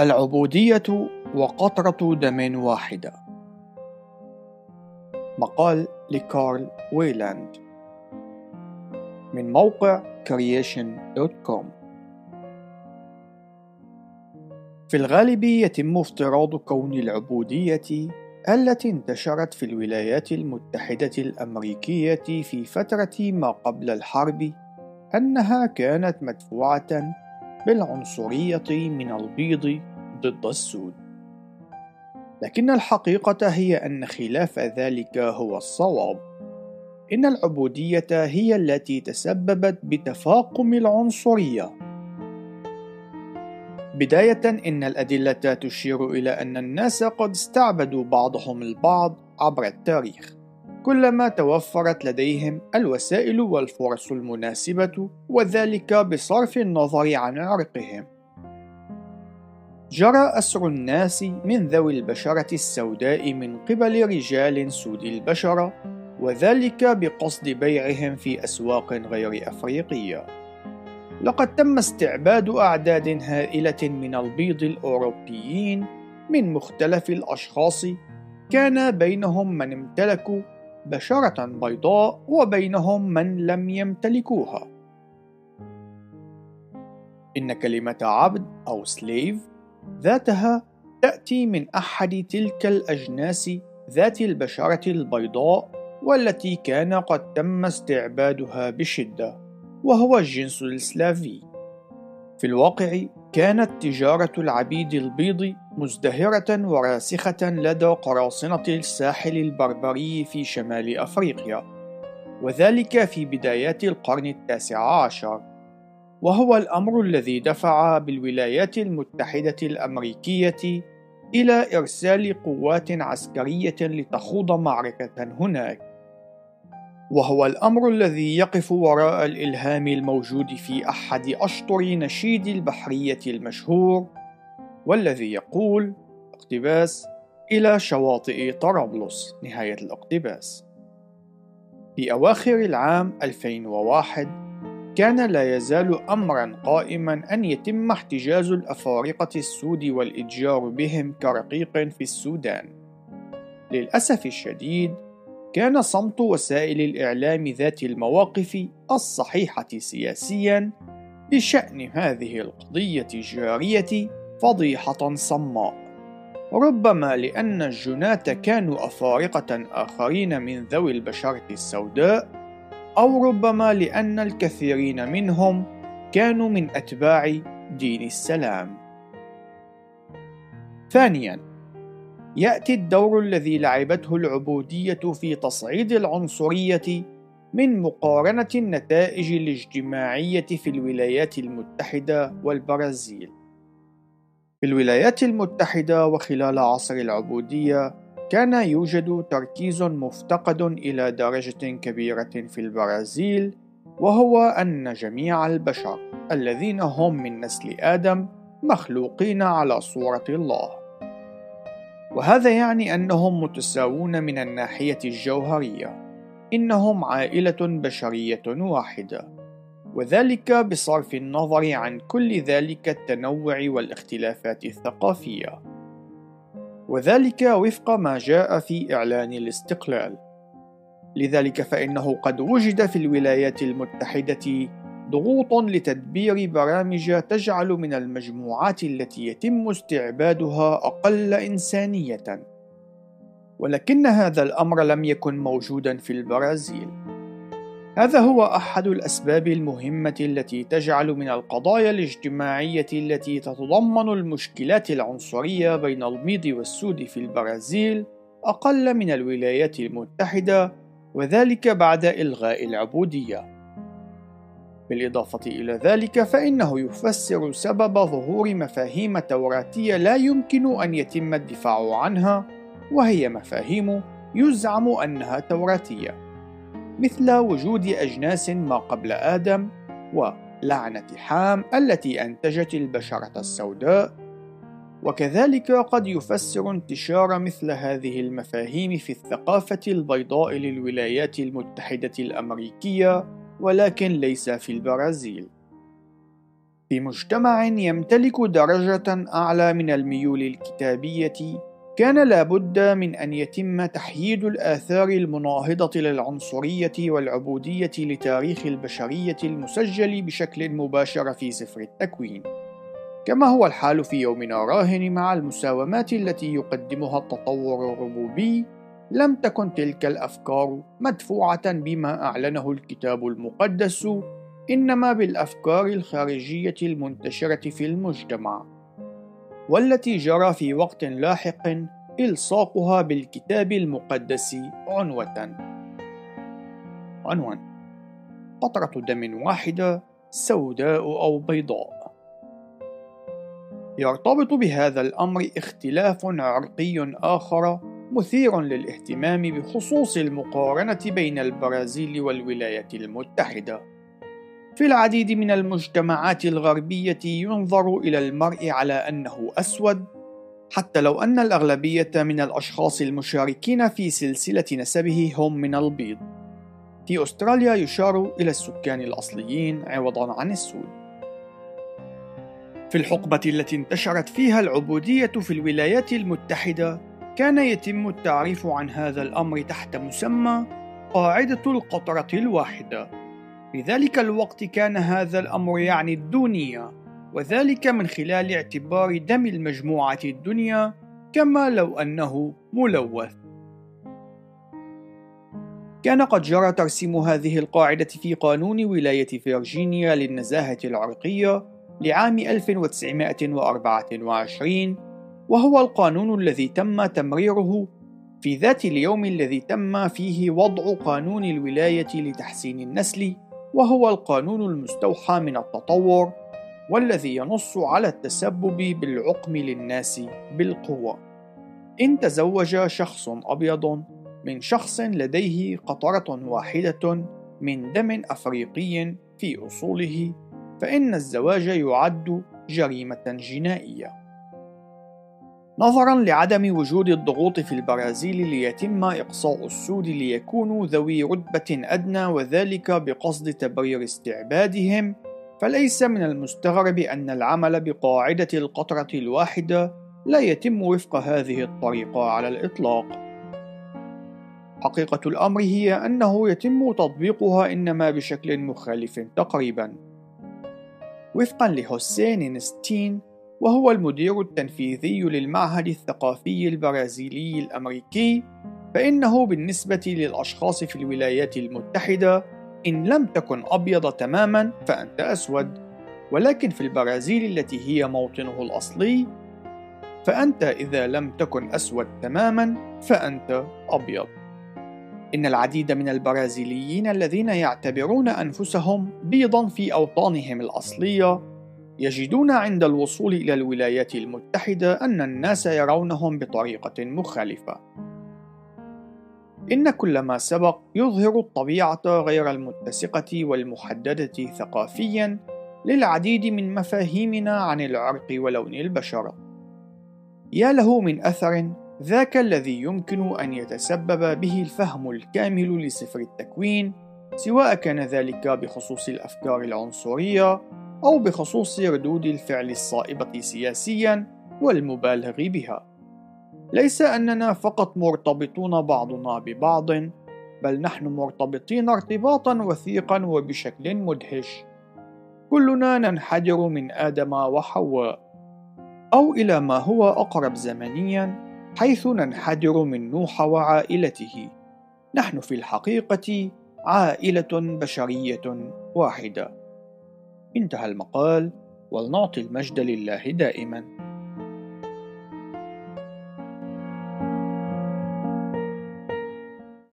العبودية وقطرة دم واحدة. مقال لكارل ويلاند. من موقع creation.com في الغالب يتم افتراض كون العبودية التي انتشرت في الولايات المتحدة الأمريكية في فترة ما قبل الحرب أنها كانت مدفوعة بالعنصرية من البيض ضد السود. لكن الحقيقة هي أن خلاف ذلك هو الصواب. إن العبودية هي التي تسببت بتفاقم العنصرية. بداية إن الأدلة تشير إلى أن الناس قد استعبدوا بعضهم البعض عبر التاريخ. كلما توفرت لديهم الوسائل والفرص المناسبة وذلك بصرف النظر عن عرقهم. جرى أسر الناس من ذوي البشرة السوداء من قبل رجال سود البشرة وذلك بقصد بيعهم في أسواق غير أفريقية. لقد تم استعباد أعداد هائلة من البيض الأوروبيين من مختلف الأشخاص كان بينهم من امتلكوا بشرة بيضاء وبينهم من لم يمتلكوها. إن كلمة عبد أو سليف ذاتها تأتي من أحد تلك الأجناس ذات البشرة البيضاء والتي كان قد تم استعبادها بشدة وهو الجنس السلافي في الواقع كانت تجارة العبيد البيض مزدهرة وراسخة لدى قراصنة الساحل البربري في شمال أفريقيا وذلك في بدايات القرن التاسع عشر. وهو الأمر الذي دفع بالولايات المتحدة الأمريكية إلى إرسال قوات عسكرية لتخوض معركة هناك. وهو الأمر الذي يقف وراء الإلهام الموجود في أحد أشطر نشيد البحرية المشهور والذي يقول اقتباس إلى شواطئ طرابلس. نهاية الاقتباس. في أواخر العام 2001 كان لا يزال أمرا قائما أن يتم احتجاز الأفارقة السود والإتجار بهم كرقيق في السودان. للأسف الشديد كان صمت وسائل الإعلام ذات المواقف الصحيحة سياسيا بشأن هذه القضية الجارية فضيحة صماء. ربما لأن الجناة كانوا أفارقة آخرين من ذوي البشرة السوداء أو ربما لأن الكثيرين منهم كانوا من أتباع دين السلام. ثانياً، يأتي الدور الذي لعبته العبودية في تصعيد العنصرية من مقارنة النتائج الاجتماعية في الولايات المتحدة والبرازيل. في الولايات المتحدة وخلال عصر العبودية، كان يوجد تركيز مفتقد إلى درجة كبيرة في البرازيل، وهو أن جميع البشر الذين هم من نسل آدم مخلوقين على صورة الله. وهذا يعني أنهم متساوون من الناحية الجوهرية إنهم عائلة بشرية واحدة وذلك بصرف النظر عن كل ذلك التنوع والاختلافات الثقافية وذلك وفق ما جاء في إعلان الاستقلال. لذلك فإنه قد وجد في الولايات المتحدة ضغوط لتدبير برامج تجعل من المجموعات التي يتم استعبادها أقل إنسانية. ولكن هذا الأمر لم يكن موجودا في البرازيل. هذا هو أحد الأسباب المهمة التي تجعل من القضايا الاجتماعية التي تتضمن المشكلات العنصرية بين البيض والسود في البرازيل أقل من الولايات المتحدة وذلك بعد إلغاء العبودية. بالإضافة إلى ذلك فإنه يفسر سبب ظهور مفاهيم توراتية لا يمكن أن يتم الدفاع عنها وهي مفاهيم يزعم أنها توراتية. مثل وجود أجناس ما قبل آدم ولعنة حام التي أنتجت البشرة السوداء. وكذلك قد يفسر انتشار مثل هذه المفاهيم في الثقافة البيضاء للولايات المتحدة الأمريكية ولكن ليس في البرازيل. في مجتمع يمتلك درجة أعلى من الميول الكتابية كان لابد من أن يتم تحييد الآثار المناهضة للعنصرية والعبودية لتاريخ البشرية المسجل بشكل مباشر في سفر التكوين. كما هو الحال في يومنا الراهن مع المساومات التي يقدمها التطور الربوبي لم تكن تلك الأفكار مدفوعة بما أعلنه الكتاب المقدس إنما بالأفكار الخارجية المنتشرة في المجتمع. والتي جرى في وقت لاحق إلصاقها بالكتاب المقدس عنوة. عنوان قطرة دم واحدة سوداء أو بيضاء. يرتبط بهذا الأمر اختلاف عرقي آخر مثير للاهتمام بخصوص المقارنة بين البرازيل والولايات المتحدة. في العديد من المجتمعات الغربية ينظر إلى المرء على أنه أسود حتى لو أن الأغلبية من الأشخاص المشاركين في سلسلة نسبه هم من البيض. في أستراليا يشار إلى السكان الأصليين عوضا عن السود. في الحقبة التي انتشرت فيها العبودية في الولايات المتحدة كان يتم التعريف عن هذا الأمر تحت مسمى قاعدة القطرة الواحدة. في ذلك الوقت كان هذا الأمر يعني الدونية وذلك من خلال اعتبار دم المجموعة الدنيا كما لو أنه ملوث. كان قد جرى ترسيم هذه القاعدة في قانون ولاية فيرجينيا للنزاهة العرقية لعام 1924 وهو القانون الذي تم تمريره في ذات اليوم الذي تم فيه وضع قانون الولاية لتحسين النسل وهو القانون المستوحى من التطور والذي ينص على التسبب بالعقم للناس بالقوة. إن تزوج شخص أبيض من شخص لديه قطرة واحدة من دم أفريقي في أصوله فإن الزواج يعد جريمة جنائية. نظرا لعدم وجود الضغوط في البرازيل ليتم إقصاء السود ليكونوا ذوي رتبة أدنى وذلك بقصد تبرير استعبادهم، فليس من المستغرب أن العمل بقاعدة القطرة الواحدة لا يتم وفق هذه الطريقة على الإطلاق. حقيقة الأمر هي أنه يتم تطبيقها إنما بشكل مخالف تقريباً. وفقا لحسين إنستين وهو المدير التنفيذي للمعهد الثقافي البرازيلي الأمريكي فإنه بالنسبة للأشخاص في الولايات المتحدة إن لم تكن أبيض تماما فأنت أسود. ولكن في البرازيل التي هي موطنه الأصلي فأنت إذا لم تكن أسود تماما فأنت أبيض. إن العديد من البرازيليين الذين يعتبرون أنفسهم بيضا في أوطانهم الأصلية يجدون عند الوصول إلى الولايات المتحدة أن الناس يرونهم بطريقة مخالفة. إن كل ما سبق يظهر الطبيعة غير المتسقة والمحددة ثقافيًا للعديد من مفاهيمنا عن العرق ولون البشر. يا له من أثر ذاك الذي يمكن أن يتسبب به الفهم الكامل لسفر التكوين سواء كان ذلك بخصوص الأفكار العنصرية أو بخصوص ردود الفعل الصائبة سياسيا والمبالغ بها. ليس أننا فقط مرتبطون بعضنا ببعض، بل نحن مرتبطين ارتباطا وثيقا وبشكل مدهش. كلنا ننحدر من آدم وحواء، أو إلى ما هو أقرب زمنيا حيث ننحدر من نوح وعائلته نحن في الحقيقة عائلة بشرية واحدة انتهى المقال ولنعطي المجد لله دائما.